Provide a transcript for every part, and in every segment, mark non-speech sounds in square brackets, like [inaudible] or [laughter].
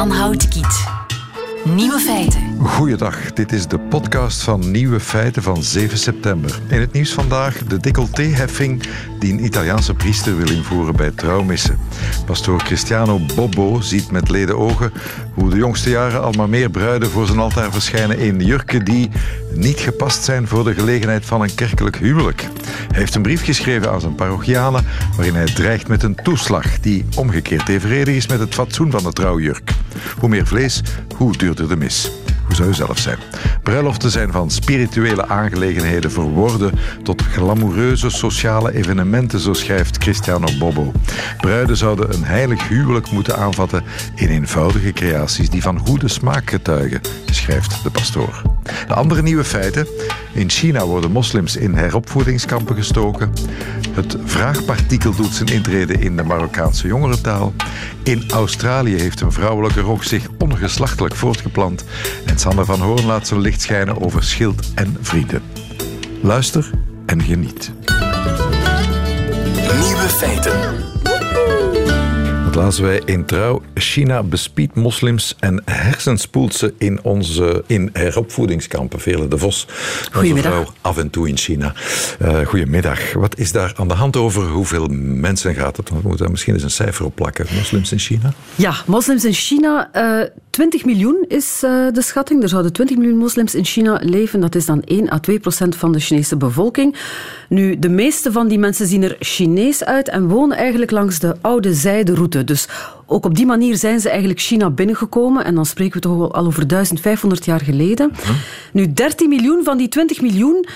Jan Houtkiet. Nieuwe feiten. Goeiedag, dit is de podcast van Nieuwe Feiten van 7 september. In het nieuws vandaag de decolleté-heffing die een Italiaanse priester wil invoeren bij trouwmissen. Pastoor Cristiano Bobbo ziet met leden ogen hoe de jongste jaren al maar meer bruiden voor zijn altaar verschijnen in jurken die niet gepast zijn voor de gelegenheid van een kerkelijk huwelijk. Hij heeft een brief geschreven aan zijn parochianen waarin hij dreigt met een toeslag die omgekeerd evenredig is met het fatsoen van de trouwjurk. Hoe meer vlees, hoe duurder de mis. Zou zelf zijn? Bruiloften zijn van spirituele aangelegenheden verworden tot glamoureuze sociale evenementen, zo schrijft Cristiano Bobbo. Bruiden zouden een heilig huwelijk moeten aanvatten in eenvoudige creaties die van goede smaak getuigen, schrijft de pastoor. De andere nieuwe feiten. In China worden moslims in heropvoedingskampen gestoken. Het vraagpartikel doet zijn intrede in de Marokkaanse jongerentaal. In Australië heeft een vrouwelijke rok zich ongeslachtelijk voortgeplant. En Sander van Hoorn laat zijn licht schijnen over schild en vrienden. Luister en geniet. Nieuwe feiten. Lazen wij in Trouw. China bespiedt moslims en hersenspoelt ze in, onze, in heropvoedingskampen. Vele de Vos, onze vrouw, af en toe in China. Uh, goedemiddag. Wat is daar aan de hand over? Hoeveel mensen gaat het? We moeten daar misschien eens een cijfer op plakken. Moslims in China? Ja, moslims in China. Uh, eh, 20 miljoen is uh, de schatting. Er zouden 20 miljoen moslims in China leven. Dat is dan 1 à 2 procent van de Chinese bevolking. Nu, de meeste van die mensen zien er Chinees uit en wonen eigenlijk langs de oude zijderoute. Dus ook op die manier zijn ze eigenlijk China binnengekomen. En dan spreken we toch wel al over 1500 jaar geleden. Nu, 13 miljoen van die 20 miljoen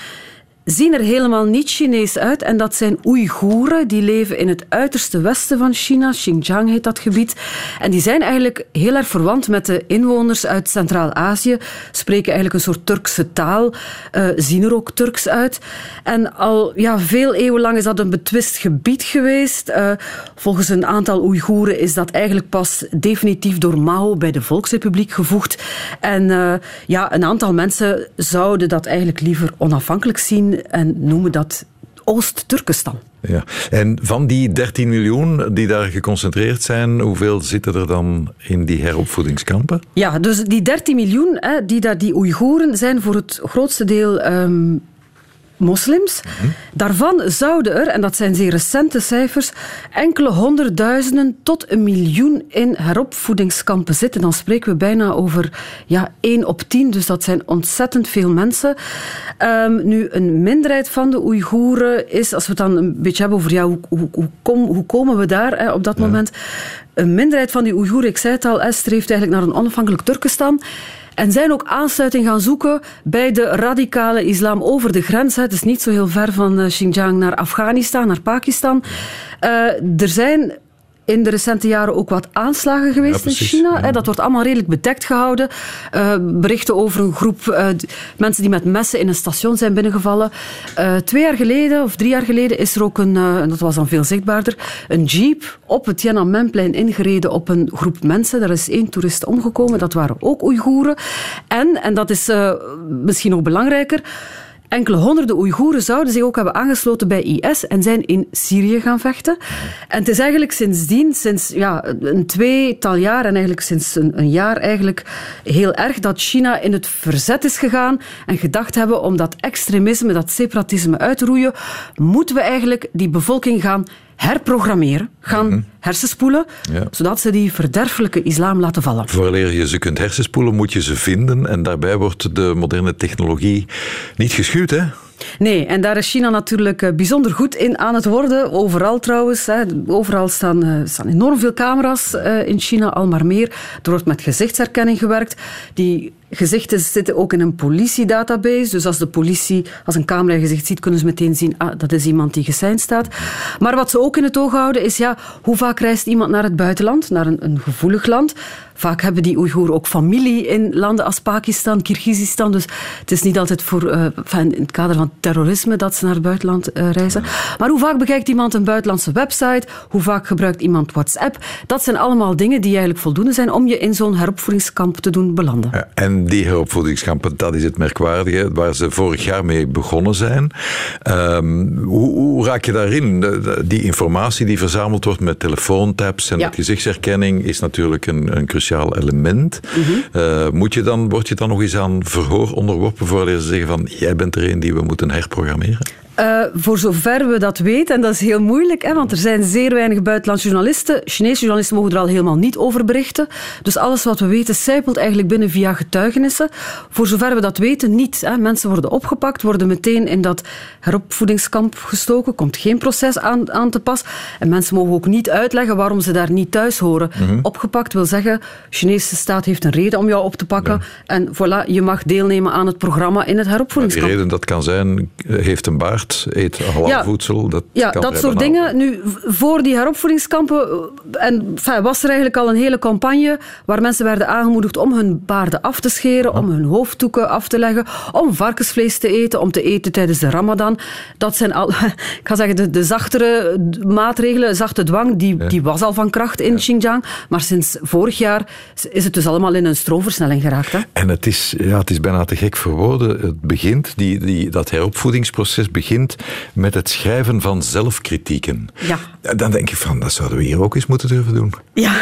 zien er helemaal niet Chinees uit. En dat zijn Oeigoeren, die leven in het uiterste westen van China. Xinjiang heet dat gebied. En die zijn eigenlijk heel erg verwant met de inwoners uit Centraal-Azië. Spreken eigenlijk een soort Turkse taal. Uh, zien er ook Turks uit. En al ja, veel eeuwen lang is dat een betwist gebied geweest. Uh, volgens een aantal Oeigoeren is dat eigenlijk pas definitief door Mao bij de Volksrepubliek gevoegd. En uh, ja, een aantal mensen zouden dat eigenlijk liever onafhankelijk zien en noemen dat Oost-Turkestan. Ja. En van die 13 miljoen die daar geconcentreerd zijn, hoeveel zitten er dan in die heropvoedingskampen? Ja, dus die 13 miljoen, hè, die, daar, die Oeigoeren, zijn voor het grootste deel um, moslims. Daarvan zouden er, en dat zijn zeer recente cijfers, enkele honderdduizenden tot een miljoen in heropvoedingskampen zitten. Dan spreken we bijna over ja, 1 op 10, dus dat zijn ontzettend veel mensen. Um, nu, een minderheid van de Oeigoeren is, als we het dan een beetje hebben over ja, hoe, hoe, hoe, kom, hoe komen we daar hè, op dat moment, een minderheid van die Oeigoeren, ik zei het al, streeft eigenlijk naar een onafhankelijk Turkestan. En zijn ook aansluiting gaan zoeken bij de radicale islam over de grens. Het is niet zo heel ver van eh, Xinjiang naar Afghanistan, naar Pakistan. Uh, er zijn in de recente jaren ook wat aanslagen geweest in China. Dat wordt allemaal redelijk bedekt gehouden. Uh, berichten over een groep uh, mensen die met messen in een station zijn binnengevallen. Uh, twee jaar geleden, of drie jaar geleden, is er ook een, en dat was dan veel zichtbaarder, een jeep op het Tiananmenplein ingereden op een groep mensen. Daar is één toerist omgekomen. Dat waren ook Oeigoeren. En, en dat is misschien nog belangrijker, Enkele honderden Oeigoeren zouden zich ook hebben aangesloten bij IS en zijn in Syrië gaan vechten. En het is eigenlijk sindsdien, sinds ja, een tweetal jaar en eigenlijk sinds een, een jaar eigenlijk heel erg dat China in het verzet is gegaan en gedacht hebben om dat extremisme, dat separatisme uit te roeien, moeten we eigenlijk die bevolking gaan herprogrammeren, gaan mm hersenspoelen, zodat ze die verderfelijke islam laten vallen. Vooraleer je ze kunt hersenspoelen, moet je ze vinden en daarbij wordt de moderne technologie niet geschuwd, hè? Nee, en daar is China natuurlijk eh, bijzonder goed in aan het worden. Overal trouwens. Overal staan, eh, staan enorm veel camera's eh, in China, al maar meer. Er wordt met gezichtsherkenning gewerkt. Die gezichten zitten ook in een politiedatabase. Dus als de politie, als een camera gezicht ziet, kunnen ze meteen zien, ah, dat is iemand die geseind staat. Maar wat ze ook in het oog houden is, ja, hoe vaak reist iemand naar het buitenland, naar een, een gevoelig land? Vaak hebben die Oeigoeren ook familie in landen als Pakistan, Kirgizistan. Dus het is niet altijd voor, uh, in het kader van terrorisme dat ze naar het buitenland uh, reizen. Maar hoe vaak bekijkt iemand een buitenlandse website? Hoe vaak gebruikt iemand WhatsApp? Dat zijn allemaal dingen die eigenlijk voldoende zijn om je in zo'n heropvoedingskamp te doen belanden. En die heropvoedingskampen, dat is het merkwaardige, waar ze vorig jaar mee begonnen zijn. Ehm, hoe, hoe, raak je daarin? Die informatie die verzameld wordt met telefoontaps en met gezichtsherkenning is natuurlijk een, een cruciaal element. Mm moet je dan, word je dan nog eens aan verhoor onderworpen voordat ze zeggen van jij bent er een die we moeten herprogrammeren? Uh, voor zover we dat weten, en dat is heel moeilijk, hè, want er zijn zeer weinig buitenlandse journalisten. Chinese journalisten mogen er al helemaal niet over berichten. Dus alles wat we weten sijpelt eigenlijk binnen via getuigenissen. Voor zover we dat weten, niet. Hè. Mensen worden opgepakt, worden meteen in dat heropvoedingskamp gestoken. Komt geen proces aan, aan te pas. En mensen mogen ook niet uitleggen waarom ze daar niet thuis horen. Mhm. Opgepakt wil zeggen, de Chinese staat heeft een reden om jou op te pakken. En voilà, je mag deelnemen aan het programma in het heropvoedingskamp. Die reden, dat kan zijn, heeft een baard eet halal voedsel. Dat ja, dat soort dingen. Nu, voor die heropvoedingskampen en, enfin, was er eigenlijk al een hele campagne waar mensen werden aangemoedigd om hun baarden af te scheren, om hun hoofddoeken af te leggen, om varkensvlees te eten, om te eten tijdens de ramadan. Dat zijn al, [laughs] ik ga zeggen, de, de zachtere maatregelen, zachte dwang, die, die was al van kracht in Xinjiang. Maar sinds vorig jaar is het dus allemaal in een stroomversnelling geraakt. Hè? En het is, ja, het is bijna te gek voor woorden. Het begint, die, die, dat heropvoedingsproces begint met het schrijven van zelfkritieken. Ja. Dan denk ik van, dat zouden we hier ook eens moeten durven doen. Ja.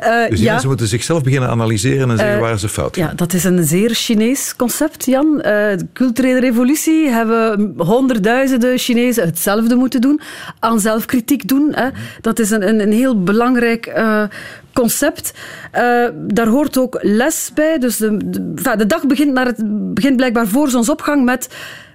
Uh, [laughs] dus die mensen moeten zichzelf beginnen analyseren en zeggen uh, waar ze fout Ja, dat is een zeer Chinees concept, Jan. Uh, de culturele revolutie hebben honderdduizenden Chinezen hetzelfde moeten doen. Aan zelfkritiek doen. Hè. Dat is een, een, een heel belangrijk concept. Uh, daar hoort ook les bij. Dus de, de, de dag begint, naar het, begint blijkbaar voor zonsopgang met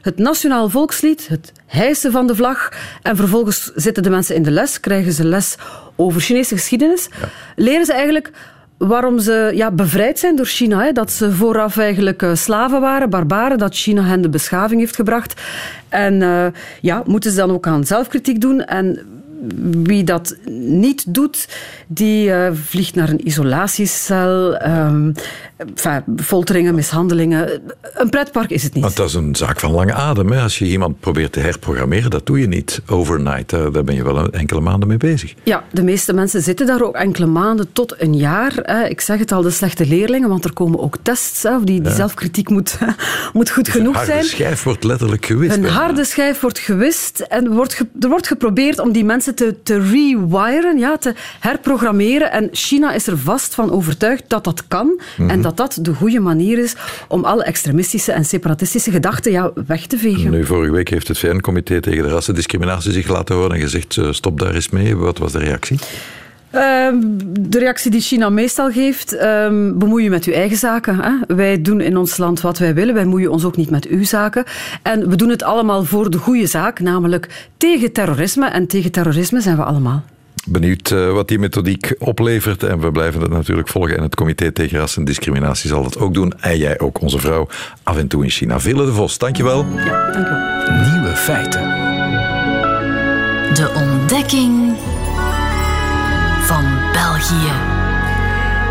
het nationaal volkslied, het hijsen van de vlag. En vervolgens zitten de mensen in de les, krijgen ze les over Chinese geschiedenis. Leren ze eigenlijk waarom ze ja, bevrijd zijn door China. Hè? Dat ze vooraf eigenlijk uh, slaven waren, barbaren, dat China hen de beschaving heeft gebracht. En uh, ja, moeten ze dan ook aan zelfkritiek doen. En wie dat niet doet, die uh, vliegt naar een isolatiecel. Um, enfin, folteringen, mishandelingen. Een pretpark is het niet. Want dat is een zaak van lange adem. Hè? Als je iemand probeert te herprogrammeren, dat doe je niet overnight. Daar ben je wel enkele maanden mee bezig. Ja, de meeste mensen zitten daar ook enkele maanden tot een jaar. Ik zeg het al, de slechte leerlingen, want er komen ook tests. Of die, die zelfkritiek moet, [laughs] moet goed dus genoeg zijn. Een harde schijf wordt letterlijk gewist. Een harde schijf wordt gewist en wordt er wordt geprobeerd om die mensen te, te rewiren, ja, te herprogrammeren. En China is er vast van overtuigd dat dat kan. Mhm. En dat dat de goede manier is om alle extremistische en separatistische gedachten ja, weg te vegen. Nu, vorige week heeft het VN-comité tegen de rassendiscriminatie zich laten horen en gezegd eh, stop daar eens mee. Wat was de reactie? Ehm, de reactie die China meestal geeft, uh, bemoei je met uw eigen zaken. Hè? Wij doen in ons land wat wij willen, wij moeien ons ook niet met uw zaken. En we doen het allemaal voor de goede zaak, namelijk tegen terrorisme. En tegen terrorisme zijn we allemaal. Benieuwd uh, wat die methodiek oplevert. En we blijven het natuurlijk volgen. En het Comité tegen Rassendiscriminatie zal dat ook doen. En jij ook, onze vrouw, af en toe in China. Ville de Vos, dankjewel. Ja, dankjewel. Nieuwe feiten. De ontdekking van België.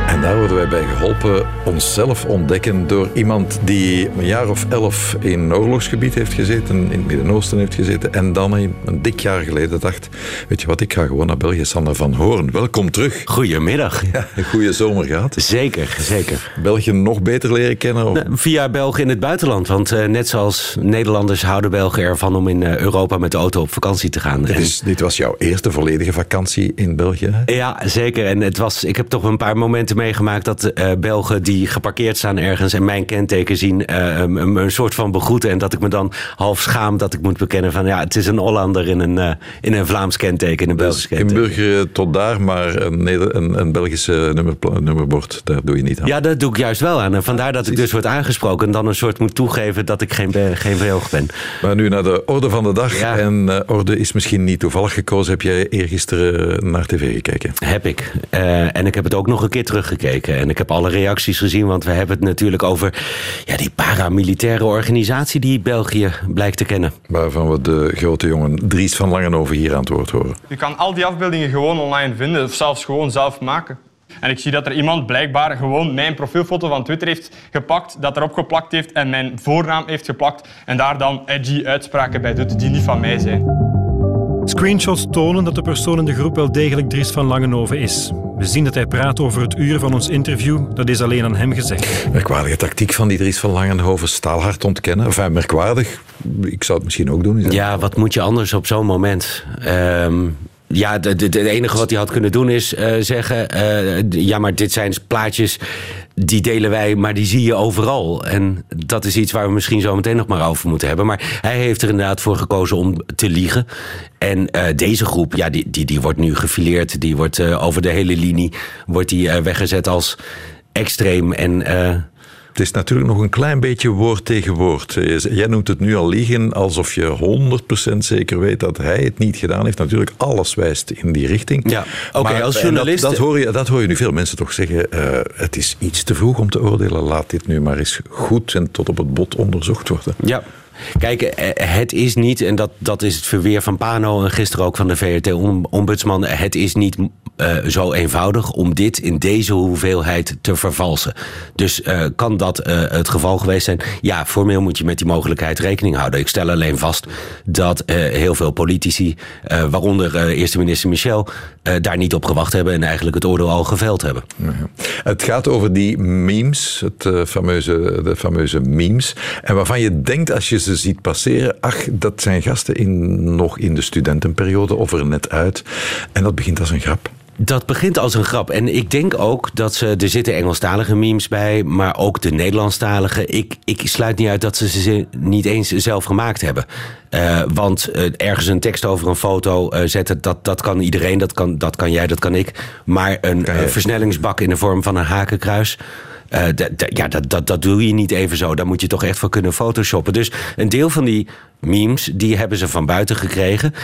En daar worden wij bij geholpen onszelf ontdekken door iemand die een jaar of elf in een oorlogsgebied heeft gezeten, in het Midden-Oosten heeft gezeten en dan een, dik jaar geleden dacht, weet je wat, ik ga gewoon naar België. Sander van Hoorn, welkom terug. Goedemiddag. Ja, een goede zomer gehad. Zeker, zeker. België nog beter leren kennen? Of? Nou, via België in het buitenland, want uh, net zoals Nederlanders houden Belgen ervan om in uh, Europa met de auto op vakantie te gaan. Dit, dit was jouw eerste volledige vakantie in België? Hè? Ja, zeker. En het was, ik heb toch een paar momenten meegemaakt dat uh, Belgen die geparkeerd staan ergens en mijn kenteken zien, uh, een, een, soort van begroeten. En dat ik me dan half schaam dat ik moet bekennen van ja, het is een Hollander in een, uh, in een Vlaams kenteken, in een Belgisch dus kenteken. In burger tot daar, maar een, een, een Belgische nummer, nummerbord, daar doe je niet aan. Ja, dat doe ik juist wel aan. En vandaar dat ik dus word aangesproken en dan een soort moet toegeven dat ik geen, geen Belg ben. Maar nu naar de orde van de dag. Ja. En orde is misschien niet toevallig gekozen. Heb jij eergisteren naar tv gekeken? Heb ik. en ik heb het ook nog een keer teruggekeken. En ik heb alle reacties gezien, want we hebben het natuurlijk over ja, die paramilitaire organisatie die België blijkt te kennen. Waarvan we de grote jongen Dries van Langenhoven hier aan het woord horen. Je kan al die afbeeldingen gewoon online vinden of zelfs gewoon zelf maken. En ik zie dat er iemand blijkbaar gewoon mijn profielfoto van Twitter heeft gepakt, dat erop geplakt heeft en mijn voornaam heeft geplakt en daar dan edgy uitspraken bij doet die niet van mij zijn. Screenshots tonen dat de persoon in de groep wel degelijk Dries van Langenhoven is. We zien dat hij praat over het uur van ons interview. Dat is alleen aan hem gezegd. Merkwaardige tactiek van die Dries van Langenhoven. Staalhard ontkennen. Enfin, merkwaardig. Ik zou het misschien ook doen. Ja, wat moet je anders op zo'n moment? Ehm, ja, het enige wat hij had kunnen doen is uh, zeggen... Uh, ja, maar dit zijn plaatjes, die delen wij, maar die zie je overal. En dat is iets waar we misschien zo meteen nog maar over moeten hebben. Maar hij heeft er inderdaad voor gekozen om te liegen. En uh, deze groep, ja, die, die, die wordt nu gefileerd. Die wordt over de hele linie wordt die, weggezet als extreem en het is natuurlijk nog een klein beetje woord tegen woord. Jij noemt het nu al liegen alsof je 100% zeker weet dat hij het niet gedaan heeft. Natuurlijk, alles wijst in die richting. Ja, oké, als journalist... Dat, dat, hoor je, dat hoor je nu veel mensen toch zeggen. Uh, het is iets te vroeg om te oordelen. Laat dit nu maar eens goed en tot op het bot onderzocht worden. Ja, Kijk, eh, het is niet, en dat, dat is het verweer van Pano en gisteren ook van de VRT-ombudsman. Het is niet uh, zo eenvoudig om dit in deze hoeveelheid te vervalsen. Dus uh, kan dat uh, het geval geweest zijn? Ja, formeel moet je met die mogelijkheid rekening houden. Ik stel alleen vast dat heel veel politici, waaronder eerste minister Michel, daar niet op gewacht hebben en eigenlijk het oordeel al geveld hebben. Het gaat over die memes, het fameuze, de fameuze memes. En waarvan je denkt als je ze ziet passeren, ach, dat zijn gasten in, nog in de studentenperiode of er net uit. En dat begint als een grap. Dat begint als een grap. En ik denk ook dat ze. Er zitten Engelstalige memes bij, maar ook de Nederlandstalige. Ik, ik sluit niet uit dat ze ze niet eens zelf gemaakt hebben. Uh, want uh, ergens een tekst over een foto uh, zetten, dat, dat kan iedereen. Dat kan, dat kan jij, dat kan ik. Maar een versnellingsbak in de vorm van een hakenkruis. Ja, dat, dat, dat doe je niet even zo. Daar moet je toch echt voor kunnen photoshoppen. Dus een deel van die memes, die hebben ze van buiten gekregen.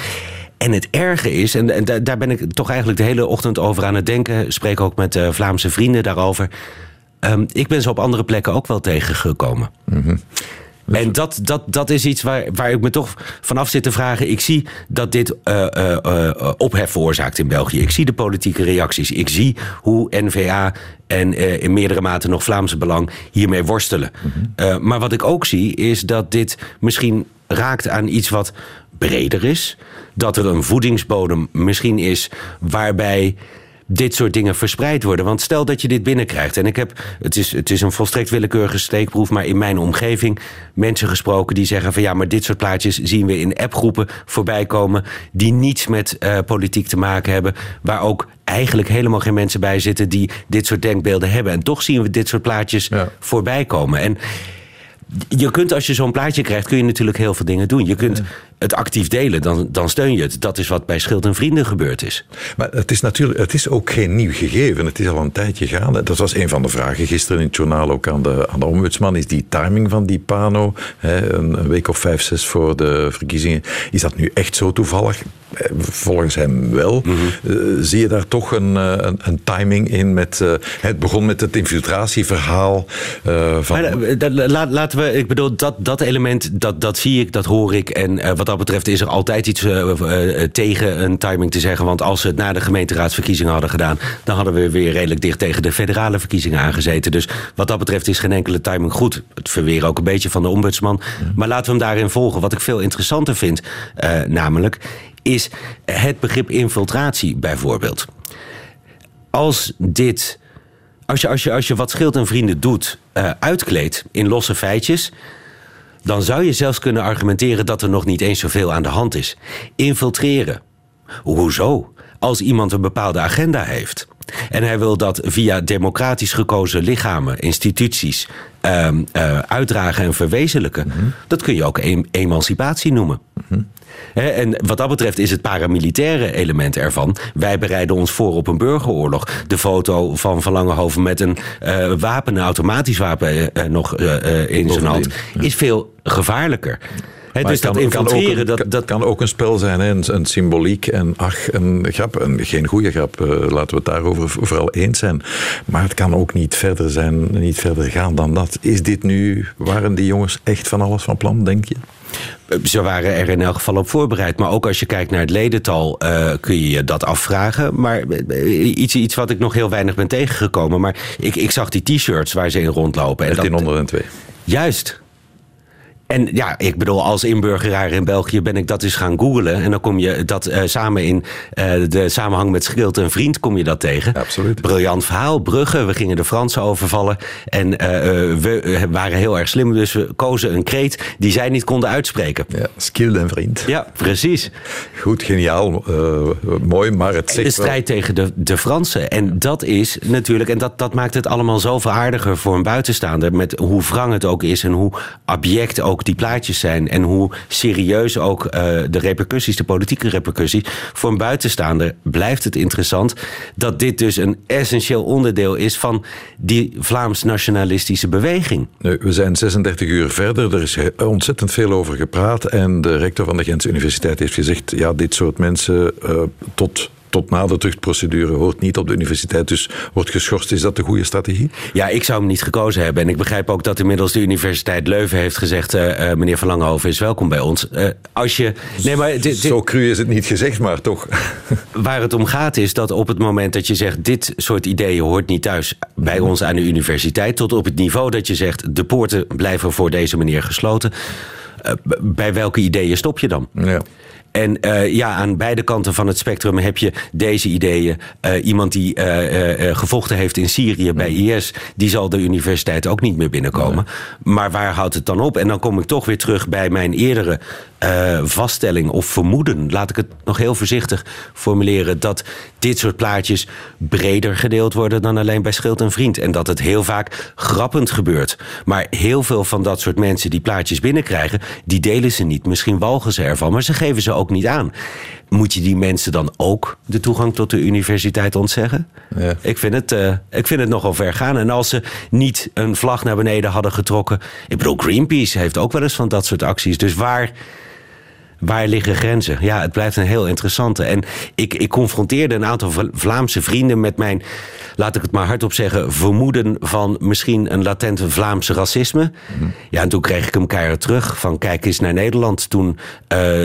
En het erge is, en, en, daar ben ik toch eigenlijk de hele ochtend over aan het denken. Spreek ook met uh, Vlaamse vrienden daarover. Um, ik ben ze op andere plekken ook wel tegengekomen. Mm -hmm. En dat, dat, dat is iets waar, waar ik me toch vanaf zit te vragen. Ik zie dat dit uh, uh, uh, ophef veroorzaakt in België. Ik zie de politieke reacties. Ik zie hoe NVA en in meerdere mate nog Vlaamse Belang hiermee worstelen. Mm -hmm. maar wat ik ook zie is dat dit misschien raakt aan iets wat breder is. Dat er een voedingsbodem misschien is waarbij dit soort dingen verspreid worden. Want stel dat je dit binnenkrijgt. En ik heb, het is, het is een volstrekt willekeurige steekproef, maar in mijn omgeving mensen gesproken die zeggen van ja, maar dit soort plaatjes zien we in appgroepen voorbij komen. die niets met uh, politiek te maken hebben. Waar ook eigenlijk helemaal geen mensen bij zitten die dit soort denkbeelden hebben. En toch zien we dit soort plaatjes ja. voorbij komen. En je kunt als je zo'n plaatje krijgt, kun je natuurlijk heel veel dingen doen. Je kunt het actief delen, dan, dan steun je het. Dat is wat bij Schild en Vrienden gebeurd is. Maar het is natuurlijk, het is ook geen nieuw gegeven. Het is al een tijdje gaande. Dat was een van de vragen gisteren in het journaal ook aan de, aan de ombudsman. Is die timing van die Pano, hè, een, week of vijf, zes voor de verkiezingen, is dat nu echt zo toevallig? Eh, volgens hem wel. Mm -hmm. zie je daar toch een, eh, een, een timing in met... Uh, het begon met het infiltratieverhaal uh, van... Maar, laten we, ik bedoel, dat, dat element, dat, dat zie ik, dat hoor ik. En wat dat betreft is er altijd iets tegen een timing te zeggen. Want als ze het na de gemeenteraadsverkiezingen hadden gedaan... dan hadden we weer redelijk dicht tegen de federale verkiezingen aangezeten. Dus wat dat betreft is geen enkele timing goed. Het verweer ook een beetje van de ombudsman. Maar laten we hem daarin volgen. Wat ik veel interessanter vind, namelijk is het begrip infiltratie bijvoorbeeld. Als dit. Als je, als je, als je wat Schild en Vrienden doet, uh, uitkleedt in losse feitjes. dan zou je zelfs kunnen argumenteren dat er nog niet eens zoveel aan de hand is. Infiltreren. Hoezo? Als iemand een bepaalde agenda heeft. En hij wil dat via democratisch gekozen lichamen, instituties, uh, uh, uitdragen en verwezenlijken. Mm -hmm. Dat kun je ook em emancipatie noemen. Mm -hmm. En wat dat betreft is het paramilitaire element ervan. Wij bereiden ons voor op een burgeroorlog. De foto van Van Langenhoven met een uh, wapen, een automatisch wapen uh, nog in zijn hand, is veel gevaarlijker. He, dus dat infiltreren, dat, dat kan ook een spel zijn, hè? Een, een, symboliek en ach, een grap. Een, geen goede grap, uh, laten we het daarover vooral eens zijn. Maar het kan ook niet verder zijn, niet verder gaan dan dat. Is dit nu, waren die jongens echt van alles van plan, denk je? Ze waren er in elk geval op voorbereid. Maar ook als je kijkt naar het ledental uh, kun je je dat afvragen. Maar iets, iets wat ik nog heel weinig ben tegengekomen. Maar ik, ik zag die t-shirts waar ze in rondlopen. En 1302. Juist. En ja, ik bedoel, als inburgeraar in België ben ik dat eens gaan googlen. En dan kom je dat uh, samen in uh, de samenhang met Schild en Vriend kom je dat tegen. Absoluut. Briljant verhaal, Brugge. We gingen de Fransen overvallen. En uh, we waren heel erg slim, dus we kozen een kreet die zij niet konden uitspreken. Ja, Schild en Vriend. Ja, precies. Goed, geniaal, mooi, maar het zegt De strijd wel... tegen de, de Fransen. En dat is natuurlijk, en dat, dat maakt het allemaal zoveel aardiger voor een buitenstaander. Met hoe wrang het ook is en hoe abject ook die plaatjes zijn. En hoe serieus ook uh, de repercussies, de politieke repercussies. Voor een buitenstaander blijft het interessant dat dit dus een essentieel onderdeel is van die Vlaams-nationalistische beweging. We zijn 36 uur verder, er is ontzettend veel over gepraat. En de rector van de Gentse Universiteit heeft gezegd: ja, dit soort mensen uh, tot tot na de tuchtprocedure hoort niet op de universiteit, dus wordt geschorst. Is dat de goede strategie? Ja, ik zou hem niet gekozen hebben. En ik begrijp ook dat inmiddels de Universiteit Leuven heeft gezegd: uh, uh, meneer Van Langenhoven is welkom bij ons. Uh, als je. Nee, maar dit, dit, Zo cru is het niet gezegd, maar toch. [laughs] Waar het om gaat is dat op het moment dat je zegt: dit soort ideeën hoort niet thuis bij ons aan de universiteit, tot op het niveau dat je zegt: de poorten blijven voor deze meneer gesloten. bij welke ideeën stop je dan? Ja. En uh, ja, aan beide kanten van het spectrum heb je deze ideeën. Uh, iemand die uh, gevochten heeft in Syrië bij IS, die zal de universiteit ook niet meer binnenkomen. Nee. Maar waar houdt het dan op? En dan kom ik toch weer terug bij mijn eerdere vaststelling of vermoeden. Laat ik het nog heel voorzichtig formuleren. Dat dit soort plaatjes breder gedeeld worden dan alleen bij Schild en Vriend. En dat het heel vaak grappend gebeurt. Maar heel veel van dat soort mensen die plaatjes binnenkrijgen, die delen ze niet. Misschien walgen ze ervan, maar ze geven ze ook niet aan. Moet je die mensen dan ook de toegang tot de universiteit ontzeggen? Ja. Ik, vind het, uh, ik vind het nogal ver gaan. En als ze niet een vlag naar beneden hadden getrokken. Ik bedoel, Greenpeace heeft ook wel eens van dat soort acties. Dus waar. Waar liggen grenzen? Ja, het blijft een heel interessante. En ik, ik confronteerde een aantal Vlaamse vrienden met mijn, laat ik het maar hardop zeggen, vermoeden van misschien een latente Vlaamse racisme. Mm. Ja, en toen kreeg ik hem keihard terug van kijk eens naar Nederland. Toen uh,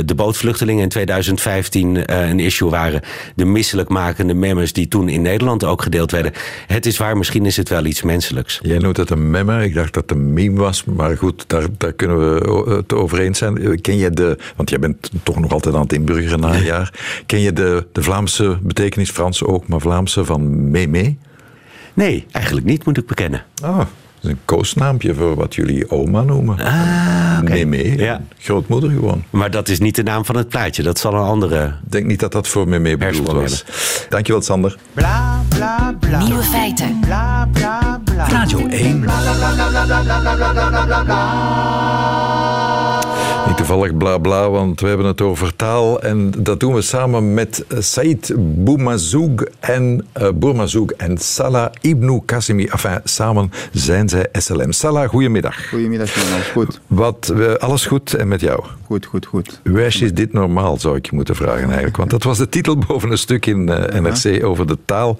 de bootvluchtelingen in 2015 uh, een issue waren. De misselijkmakende memmers die toen in Nederland ook gedeeld werden. Het is waar, misschien is het wel iets menselijks. Jij noemt het een memmer. Ik dacht dat het een meme was. Maar goed, daar, daar kunnen we het over eens zijn. Ken je de, want jij bent toch nog altijd aan het inburgeren na een jaar. Ken je de, de Vlaamse betekenis, Franse ook, maar Vlaamse van mee? Nee, eigenlijk niet, moet ik bekennen. Oh, dat is een koosnaampje voor wat jullie oma noemen. Ah, okay. Meme, ja. grootmoeder gewoon. Maar dat is niet de naam van het plaatje, dat zal een andere... Ik denk niet dat dat voor Meme bedoeld was. Dankjewel, Sander. Bla, bla, bla. Nieuwe feiten. Bla, bla, bla. Radio 1. Bla, bla, bla, bla, bla, bla, bla, bla, bla. Niet toevallig bla bla, want we hebben het over taal. En dat doen we samen met Said Boumazoug en, uh, en Salah Ibn Qassimi. Enfin, samen zijn zij SLM. Salah, goedemiddag. Goedemiddag, Jonas. Goed. Wat, uh, alles goed en met jou? Goed, goed, goed. Wesh is dit normaal, zou ik je moeten vragen eigenlijk. Want dat was de titel [laughs] boven een stuk in uh, NRC over de taal.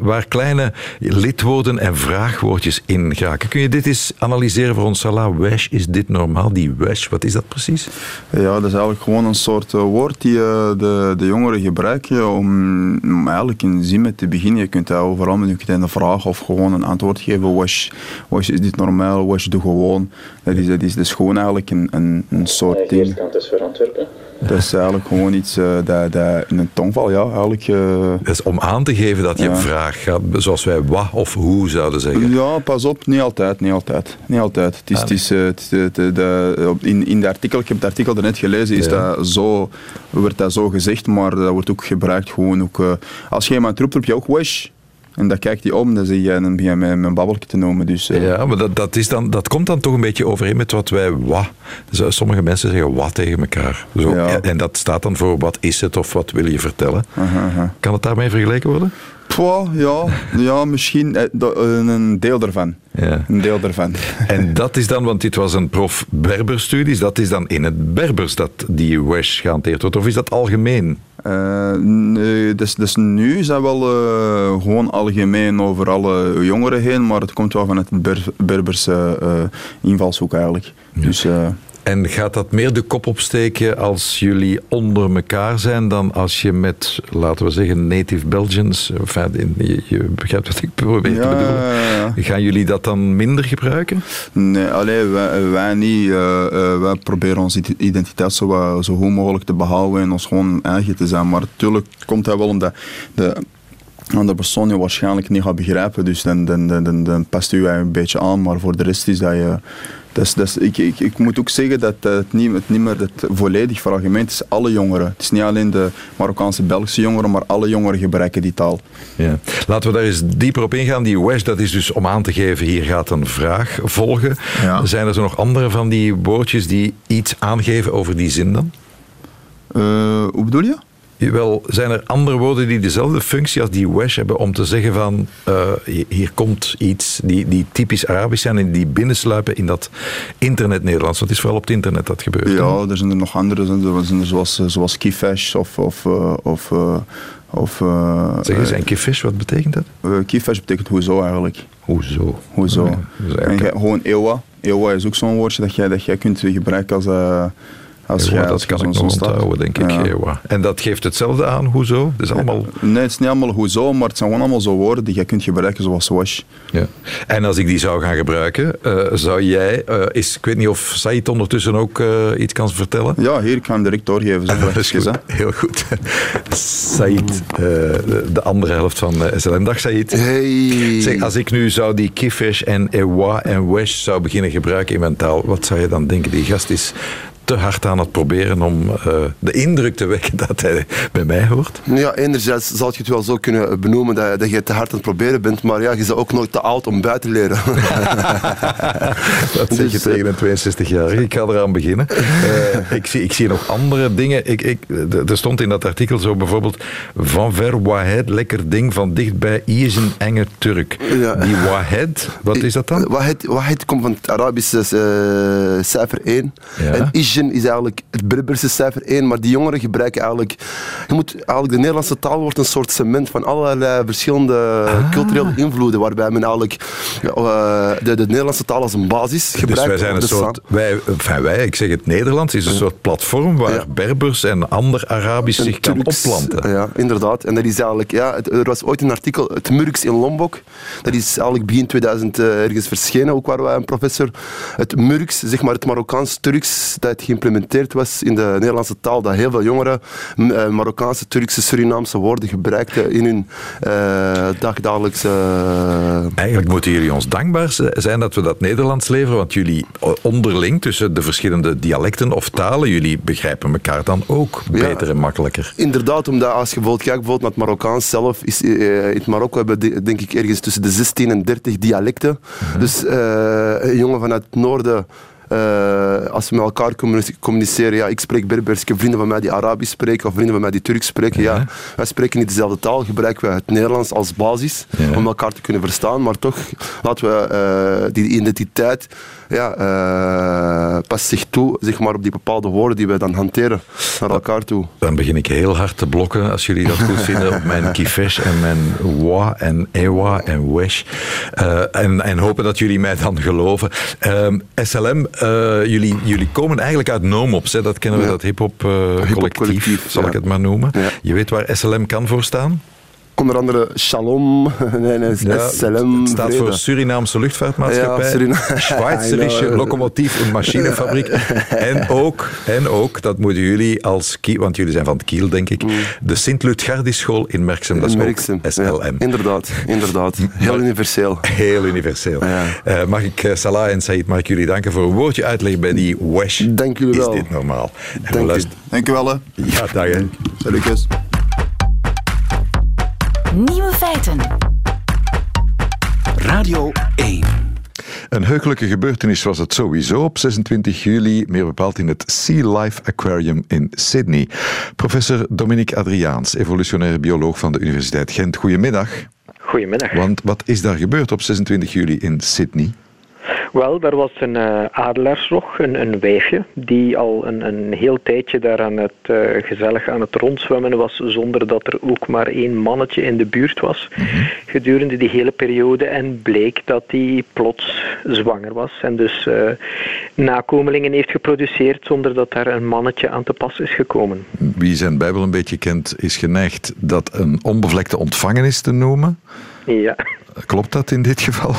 waar kleine lidwoorden en vraagwoordjes in geraken. Kun je dit eens analyseren voor ons, Salah? Wesh, is dit normaal? Die wesh, wat is dat precies? Ja, dat is eigenlijk gewoon een soort woord die uh, de, de jongeren gebruiken om, om eigenlijk in zin met te beginnen. Je kunt dat overal met een vraag of gewoon een antwoord geven. Wash, wash is dit normaal? Wash doe gewoon. Dat is, dat is, is gewoon eigenlijk een, een, een soort ding. is voor Antwerpen. [laughs] Dat is eigenlijk gewoon iets uh, dat, dat in een tongval, ja, eigenlijk... Uh, om aan te geven dat je ja. vraag gaat, zoals wij wat of hoe zouden zeggen. Ja, pas op, niet altijd, niet altijd. Niet altijd. Het is, ah, het is, uh, het, de, de, de, in, in de artikel, ik heb het artikel net gelezen, is ja. dat zo, wordt dat zo gezegd, maar dat wordt ook gebruikt gewoon ook... als je iemand roept, roep je ook wish. En dan kijkt hij om, dan zie je en begin je mijn, babbeltje te noemen. Dus, uh... Ja, maar dat, dat, is dan, dat komt dan toch een beetje overeen met wat wij wa. Dus sommige mensen zeggen wat tegen elkaar. Zo. Ja. En dat staat dan voor wat is het of wat wil je vertellen. Aha, aha. Kan het daarmee vergeleken worden? Pwa, ja, ja, misschien een deel daarvan. Ja. Een deel daarvan. [laughs] En dat is dan, want dit was een prof Berberstudies, dat is dan in het Berbers dat die WESH gehanteerd wordt, of is dat algemeen? Uh, nee, dus, dus nu is dat wel uh, gewoon algemeen over alle jongeren heen, maar het komt wel van het Ber Berberse uh, invalshoek eigenlijk. Ja. Dus, En gaat dat meer de kop opsteken als jullie onder elkaar zijn dan als je met, laten we zeggen, native Belgians, enfin, je, je begrijpt wat ik probeer te bedoelen. Gaan jullie dat dan minder gebruiken? Nee, alleen wij, wij niet. Uh, uh, wij proberen onze identiteit zo, zo goed mogelijk te behouden en ons gewoon eigen te zijn. Maar natuurlijk komt dat wel omdat de andere persoon je waarschijnlijk niet gaat begrijpen. Dus dan, dan, dan, dan past u een beetje aan. Maar voor de rest is dat je dus, dus ik, ik, ik, moet ook zeggen dat het niet, het niet meer het volledig veralgemeen is. Alle jongeren. Het is niet alleen de Marokkaanse Belgische jongeren, maar alle jongeren gebruiken die taal. Ja. Laten we daar eens dieper op ingaan. Die WESH, dat is dus om aan te geven, hier gaat een vraag volgen. Ja. Zijn er zo nog andere van die woordjes die iets aangeven over die zin dan? Uh, hoe bedoel je? Wel, zijn er andere woorden die dezelfde functie als die wesh hebben om te zeggen van uh, hier komt iets die, die typisch Arabisch zijn en die binnensluipen in dat internet Nederlands? Want het is vooral op het internet dat gebeurt. Ja, er zijn er nog andere, zijn er zoals, eh, zoals Keyfash of... of, uh, of of, uh, zeg eens, en Keyfish, wat betekent dat? Uh, Keyfish betekent hoezo eigenlijk. Hoezo? Hoezo. Dus eigenlijk... gewoon ewa. Ewa is ook zo'n woordje dat jij, dat jij kunt gebruiken als... Uh, als ja, dat kan ik nog onthouden, denk ik. Ja. En dat geeft hetzelfde aan, hoezo? Het is allemaal... Nee, het is niet allemaal hoezo, maar het zijn gewoon allemaal zo woorden die je kunt gebruiken zoals wash. Ja. En als ik die zou gaan gebruiken, uh, zou jij, uh, is, ik weet niet of Said ondertussen ook uh, iets kan vertellen? Ja, hier, ik ga hem direct doorgeven. Zo dat is goed. Heel goed. [laughs] Said, de andere helft van SLM. Dag Said. Hey. Zeg, als ik nu zou die kifish en ewa en wesh zou beginnen gebruiken in mijn taal, wat zou je dan denken? Die gast is te hard aan het proberen om uh, de indruk te wekken dat hij bij mij hoort? Ja, enerzijds zal je het wel zo kunnen benoemen dat, dat je te hard aan het proberen bent, maar ja, je bent ook nooit te oud om bij te leren. [laughs] dat zeg je dus, tegen een 62-jarige. Ik ga eraan beginnen. Uh, ik, zie, ik zie nog andere dingen. Ik, ik, er stond in dat artikel zo bijvoorbeeld van ver Wahed, lekker ding, van dichtbij, is een enge Turk. Ja. Die Wahed, wat [laughs] is dat dan? Wahed, Wahed komt van het Arabische uh, cijfer 1. Ja. En is eigenlijk het Berberse cijfer 1, maar die jongeren gebruiken eigenlijk... Je moet eigenlijk de Nederlandse taal wordt een soort cement van allerlei verschillende ah. culturele invloeden, waarbij men eigenlijk uh, de, de, Nederlandse taal als een basis dus gebruikt. Dus wij zijn een soort... Wij, enfin wij, ik zeg het Nederlands, is een soort platform waar ja. Berbers en ander Arabisch zich kan opplanten. Ja, inderdaad. En dat is eigenlijk... Ja, het, er was ooit een artikel, het Murks in Lombok, dat is eigenlijk begin 2000 uh, ergens verschenen, ook waar wij een professor... Het Murks, zeg maar het Marokkaans-Turks, dat geïmplementeerd was in de Nederlandse taal, dat heel veel jongeren uh, Marokkaanse, Turkse, Surinaamse woorden gebruikten in hun uh, dagdagelijkse... Eigenlijk moeten jullie ons dankbaar zijn dat we dat Nederlands leveren, want jullie onderling tussen de verschillende dialecten of talen, jullie begrijpen elkaar dan ook beter en makkelijker. Inderdaad, omdat als je bijvoorbeeld kijkt bijvoorbeeld naar het Marokkaans zelf, is, uh, in het Marokko hebben we denk ik ergens tussen de 16 en 30 dialecten. Mhm. Dus een jongen vanuit het noorden uh, als we met elkaar communiceren, ja, ik spreek Berbers, ik heb vrienden van mij die Arabisch spreken of vrienden van mij die Turks spreken. Ja. wij spreken niet dezelfde taal, gebruiken we het Nederlands als basis om elkaar te kunnen verstaan, maar toch laten we uh, die identiteit ja, uh, past zich toe zeg maar, op die bepaalde woorden die wij dan hanteren naar elkaar toe. Dan begin ik heel hard te blokken, als jullie dat goed vinden, op mijn kifesh en mijn wa en ewa en wesh. En, en hopen dat jullie mij dan geloven. Uh, ehm, SLM, eh, jullie, jullie komen eigenlijk uit Nomops, hè? dat kennen we, dat hip-hop collectief, collectief, zal ik het maar noemen. Je weet waar SLM kan voor staan? Onder andere Shalom, [laughs] nee, nee, ja, SLM. Het staat voor Surinaamse luchtvaartmaatschappij, ja, Surina [laughs] [laughs] Schweizerische locomotief- en machinefabriek. en, ook, en ook, dat moeten jullie als Kiel, want jullie zijn van het Kiel, denk ik, mm. de Sint-Lutgardischool in Merksem, dat is Merksem. SLM. Ja, inderdaad, inderdaad. Heel universeel. Heel universeel. Uh, mag ik, uh, Salah en Said, mag ik jullie danken voor een woordje uitleggen bij die WESH. Dank jullie wel. Is dit normaal? Dank, u. Dank u wel. Hè. Ja, dag. Salutjes. Nieuwe feiten. Radio 1. Een heugelijke gebeurtenis was het sowieso op 26 juli, meer bepaald in het Sea Life Aquarium in Sydney. Professor Dominique Adriaans, evolutionair bioloog van de Universiteit Gent. Goedemiddag. Goedemiddag. Want wat is daar gebeurd op 26 juli in Sydney? Wel, daar was een uh, adelaarsrog, een, een wijfje, die al een, een heel tijdje daar aan het uh, gezellig aan het rondzwemmen was, zonder dat er ook maar één mannetje in de buurt was mhm. gedurende die hele periode. En bleek dat die plots zwanger was en dus uh, nakomelingen heeft geproduceerd zonder dat daar een mannetje aan te pas is gekomen. Wie zijn Bijbel een beetje kent, is geneigd dat een onbevlekte ontvangenis te noemen. Ja. Klopt dat in dit geval?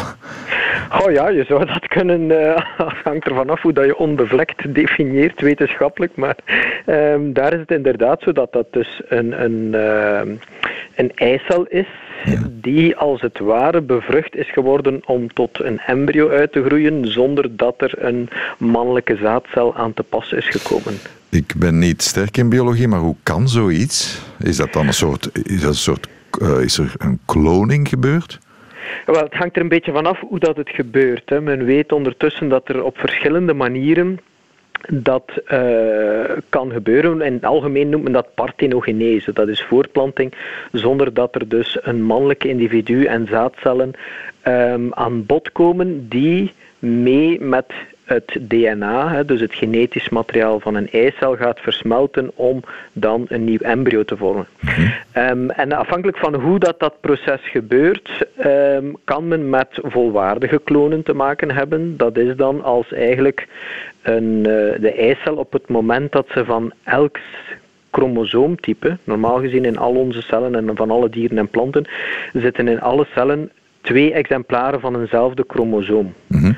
Oh ja, je zou dat kunnen. [laughs] Uh, hangt ervan af hoe dat je onbevlekt definieert wetenschappelijk. Maar um, daar is het inderdaad zo dat dat dus een, een, uh, een eicel is. Die als het ware bevrucht is geworden om tot een embryo uit te groeien zonder dat er een mannelijke zaadcel aan te pas is gekomen. Ik ben niet sterk in biologie, maar hoe kan zoiets? Is dat dan een soort, is dat een soort uh, is er een kloning gebeurd? Wel, het hangt er een beetje vanaf hoe dat het gebeurt. Hè. Men weet ondertussen dat er op verschillende manieren dat uh, kan gebeuren. In het algemeen noemt men dat parthenogenese. Dat is voortplanting zonder dat er dus een mannelijk individu en zaadcellen um, aan bod komen die mee met het DNA, dus het genetisch materiaal van een eicel, gaat versmelten om dan een nieuw embryo te vormen. Mhm. Ehm, en afhankelijk van hoe dat, dat proces gebeurt, ehm, kan men met volwaardige klonen te maken hebben. Dat is dan als eigenlijk een, uh, de eicel op het moment dat ze van elk chromosoomtype, normaal gezien in al onze cellen en van alle dieren en planten, zitten in alle cellen twee exemplaren van eenzelfde chromosoom. Mhm.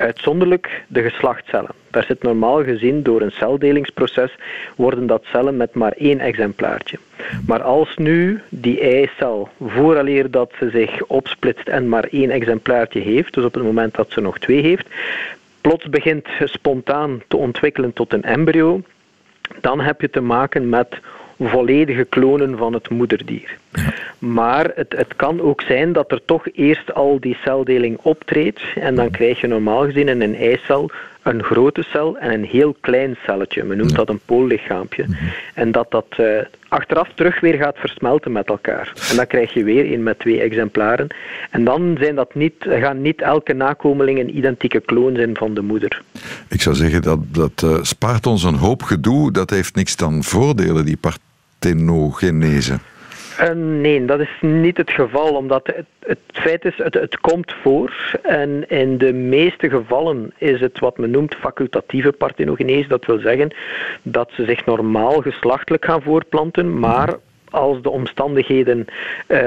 Uitzonderlijk de geslachtcellen. Daar zit normaal gezien door een celdelingsproces worden dat cellen met maar één exemplaartje. Maar als nu die eicel, vooraleer dat ze zich opsplitst en maar één exemplaartje heeft, dus op het moment dat ze nog twee heeft, plots begint spontaan te ontwikkelen tot een embryo, dan heb je te maken met volledige klonen van het moederdier. Maar het, het kan ook zijn dat er toch eerst al die celdeling optreedt en dan krijg je normaal gezien in een eicel een grote cel en een heel klein celletje. Men noemt dat een poollichaampje. Mhm. En dat dat uh, achteraf terug weer gaat versmelten met elkaar. En dan krijg je weer een met twee exemplaren. En dan zijn dat niet, gaan niet elke nakomeling een identieke kloon zijn van de moeder. Ik zou zeggen dat dat uh, spaart ons een hoop gedoe. Dat heeft niks dan voordelen, die parthenogenese. Uh, nee, dat is niet het geval, omdat het, het feit is, het, het komt voor en in de meeste gevallen is het wat men noemt facultatieve parthenogenese. Dat wil zeggen dat ze zich normaal geslachtelijk gaan voortplanten, maar als de omstandigheden uh,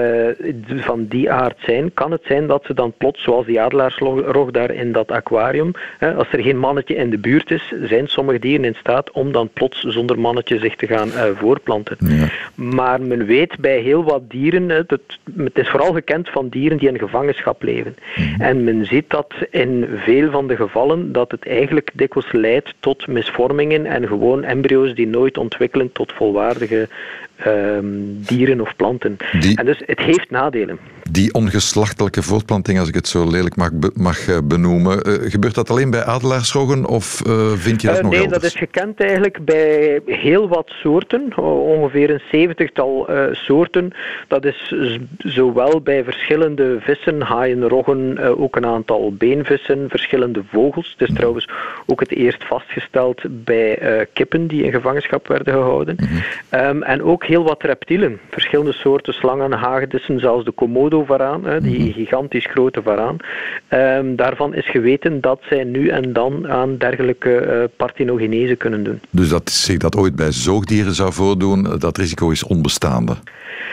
van die aard zijn, kan het zijn dat ze dan plots, zoals die adelaarsrog daar in dat aquarium, hè, als er geen mannetje in de buurt is, zijn sommige dieren in staat om dan plots zonder mannetje zich te gaan uh, voorplanten. Ja. Maar men weet bij heel wat dieren, het, het, is vooral gekend van dieren die in gevangenschap leven. Mhm. En men ziet dat in veel van de gevallen dat het eigenlijk dikwijls leidt tot misvormingen en gewoon embryo's die nooit ontwikkelen tot volwaardige um, dieren of planten. En dus het heeft nadelen. Die ongeslachtelijke voortplanting, als ik het zo lelijk mag, mag eh, benoemen, uh, gebeurt dat alleen bij adelaarsroggen of uh, vind je dat nog Nee, dat is gekend eigenlijk bij heel wat soorten, ongeveer een zeventigtal soorten. Dat is zowel bij verschillende vissen, haaien, roggen, ook een aantal beenvissen, verschillende vogels. Het is trouwens ook het eerst vastgesteld bij kippen die in gevangenschap werden gehouden. Mm um, en ook heel wat reptielen. Verschillende soorten slangen, hagedissen, zelfs de komodo-varaan, die mhm. gigantisch grote varaan. Um, daarvan is geweten dat zij nu en dan aan dergelijke uh, parthenogenese kunnen doen. Dus dat zich dat ooit bij zoogdieren zou voordoen, dat risico is onbestaande?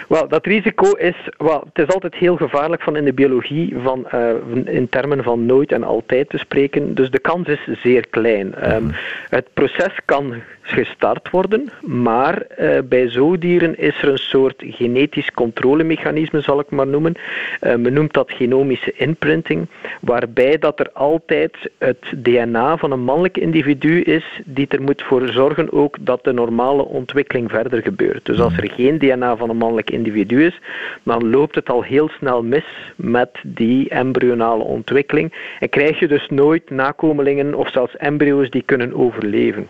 Wel, dat risico is, wel, het is altijd heel gevaarlijk van in de biologie van, uh, in termen van nooit en altijd te spreken. Dus de kans is zeer klein. Um, het proces kan gestart worden, maar uh, bij zoogdieren is er een soort genetisch controlemechanisme, zal ik maar noemen. Uh, men noemt dat genomische imprinting, waarbij dat er altijd het DNA van een mannelijk individu is die er moet voor zorgen ook dat de normale ontwikkeling verder gebeurt. Dus als er geen DNA van een mannelijk individu is, dan loopt het al heel snel mis met die embryonale ontwikkeling en krijg je dus nooit nakomelingen of zelfs embryo's die kunnen overleven.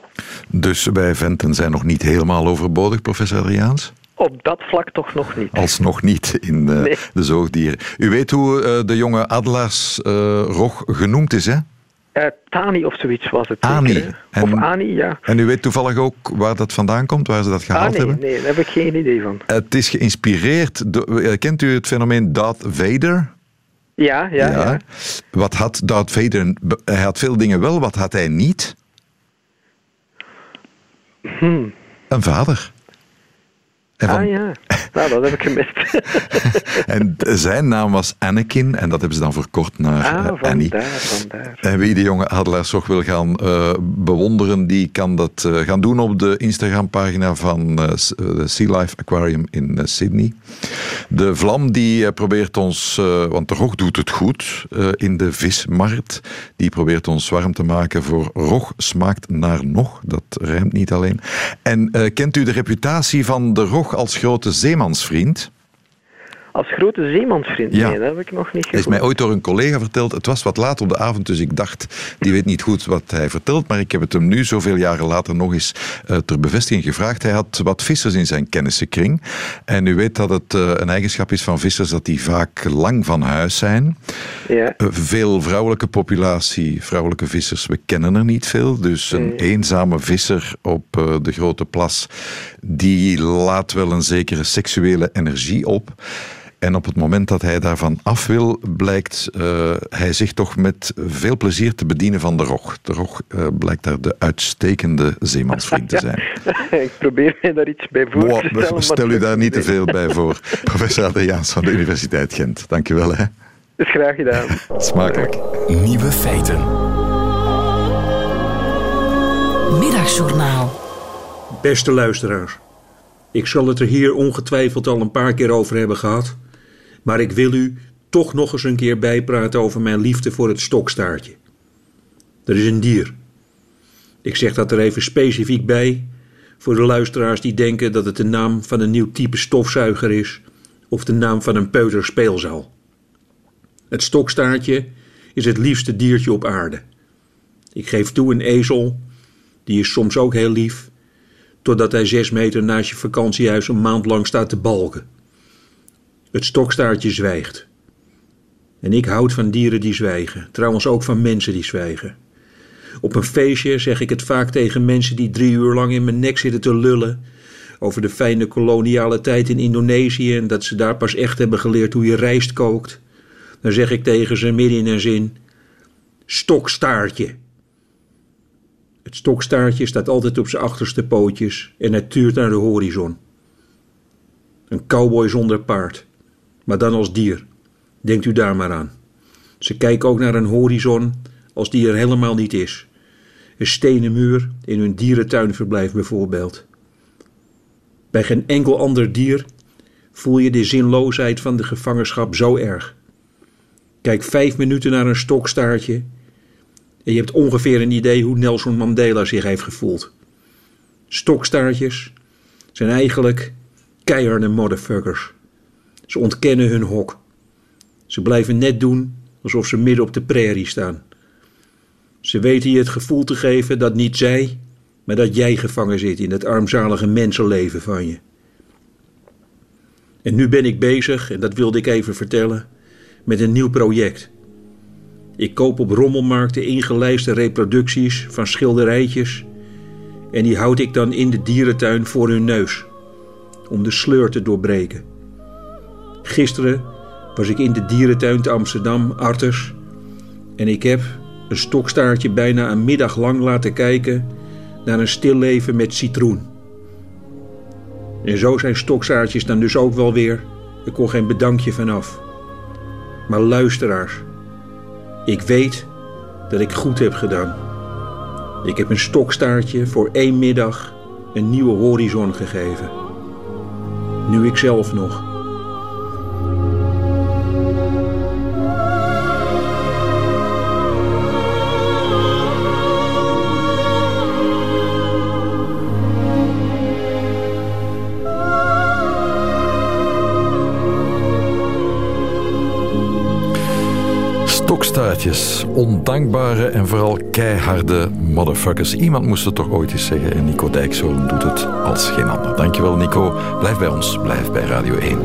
Dus wij venten zijn nog niet helemaal overbodig, professor Adriaans? Op dat vlak toch nog niet. Alsnog niet in de, de zoogdieren. U weet hoe uh, de jonge adelarsrog uh, genoemd is, hè? Uh, Tani of zoiets was het. Ani. Zeker, of Ani, ja. En u weet toevallig ook waar dat vandaan komt, waar ze dat gehaald ah, nee, hebben? Nee, daar heb ik geen idee van. Het is geïnspireerd. Door, kent u het fenomeen Darth Vader? Ja, ja, ja, ja. Wat had Darth Vader? Hij had veel dingen wel, wat had hij niet? Hmm. Een vader. Van... Ah ja, nou, dat heb ik gemist. [laughs] en zijn naam was Anakin en dat hebben ze dan verkort naar ah, uh, Annie. Vandaar. En wie de jonge Adelaars wil gaan uh, bewonderen, die kan dat uh, gaan doen op de Instagram-pagina van de Sea Life Aquarium in Sydney. De vlam die probeert ons, want de rog doet het goed in de vismarkt, die probeert ons warm te maken voor rog smaakt naar nog. Dat rijmt niet alleen. En kent u de reputatie van de rog als grote zeemansvriend? Als grote zeemansvriend? Ja. Nee, dat heb ik nog niet gehoord. is mij ooit door een collega verteld. Het was wat laat op de avond, dus ik dacht, die weet niet goed wat hij vertelt. Maar ik heb het hem nu, zoveel jaren later, nog eens uh, ter bevestiging gevraagd. Hij had wat vissers in zijn kennissenkring. En u weet dat het uh, een eigenschap is van vissers dat die vaak lang van huis zijn. Ja. Uh, veel vrouwelijke populatie, vrouwelijke vissers, we kennen er niet veel. Dus een Nee. eenzame visser op de grote plas, die laat wel een zekere seksuele energie op. En op het moment dat hij daarvan af wil, blijkt uh, hij zich toch met veel plezier te bedienen van de rog. De rog uh, blijkt daar de uitstekende zeemansvriend te zijn. [laughs] ik probeer mij daar iets bij voor wow, te stellen. Maar stel u daar niet te veel bij voor. [laughs] Professor Adriaans van de Universiteit Gent. Dank je wel. Hè. Dat is graag gedaan. Smakelijk. Nieuwe feiten. Middagjournaal. Beste luisteraars. Ik zal het er hier ongetwijfeld al een paar keer over hebben gehad. Maar ik wil u toch nog eens een keer bijpraten over mijn liefde voor het stokstaartje. Er is een dier. Ik zeg dat er even specifiek bij voor de luisteraars die denken dat het de naam van een nieuw type stofzuiger is of de naam van een peuter speelzaal. Het stokstaartje is het liefste diertje op aarde. Ik geef toe een ezel, die is soms ook heel lief, totdat hij zes meter naast je vakantiehuis een maand lang staat te balken. Het stokstaartje zwijgt. En ik houd van dieren die zwijgen, trouwens ook van mensen die zwijgen. Op een feestje zeg ik het vaak tegen mensen die drie uur lang in mijn nek zitten te lullen over de fijne koloniale tijd in Indonesië en dat ze daar pas echt hebben geleerd hoe je rijst kookt. Dan zeg ik tegen ze midden in een zin: Stokstaartje. Het stokstaartje staat altijd op zijn achterste pootjes en het tuurt naar de horizon. Een cowboy zonder paard, maar dan als dier. Denkt u daar maar aan. Ze kijken ook naar een horizon als die er helemaal niet is. Een stenen muur in hun dierentuinverblijf bijvoorbeeld. Bij geen enkel ander dier voel je de zinloosheid van de gevangenschap zo erg. Kijk vijf minuten naar een stokstaartje en je hebt ongeveer een idee hoe Nelson Mandela zich heeft gevoeld. Stokstaartjes zijn eigenlijk keiharde motherfuckers. Ze ontkennen hun hok. Ze blijven net doen alsof ze midden op de prairie staan. Ze weten je het gevoel te geven dat niet zij, maar dat jij gevangen zit in het armzalige mensenleven van je. En nu ben ik bezig, en dat wilde ik even vertellen, met een nieuw project. Ik koop op rommelmarkten ingelijste reproducties van schilderijtjes en die houd ik dan in de dierentuin voor hun neus, om de sleur te doorbreken. Gisteren was ik in de dierentuin te Amsterdam, Arters, en ik heb een stokstaartje bijna een middag lang laten kijken naar een stilleven met citroen. En zo zijn stokstaartjes dan dus ook wel weer. Er kon geen bedankje vanaf. Maar luisteraars, ik weet dat ik goed heb gedaan. Ik heb een stokstaartje voor één middag een nieuwe horizon gegeven. Nu ik zelf nog. Ondankbare en vooral keiharde motherfuckers. Iemand moest het toch ooit eens zeggen en Nico Dijkshoorn doet het als geen ander. Dankjewel Nico. Blijf bij ons, blijf bij Radio 1.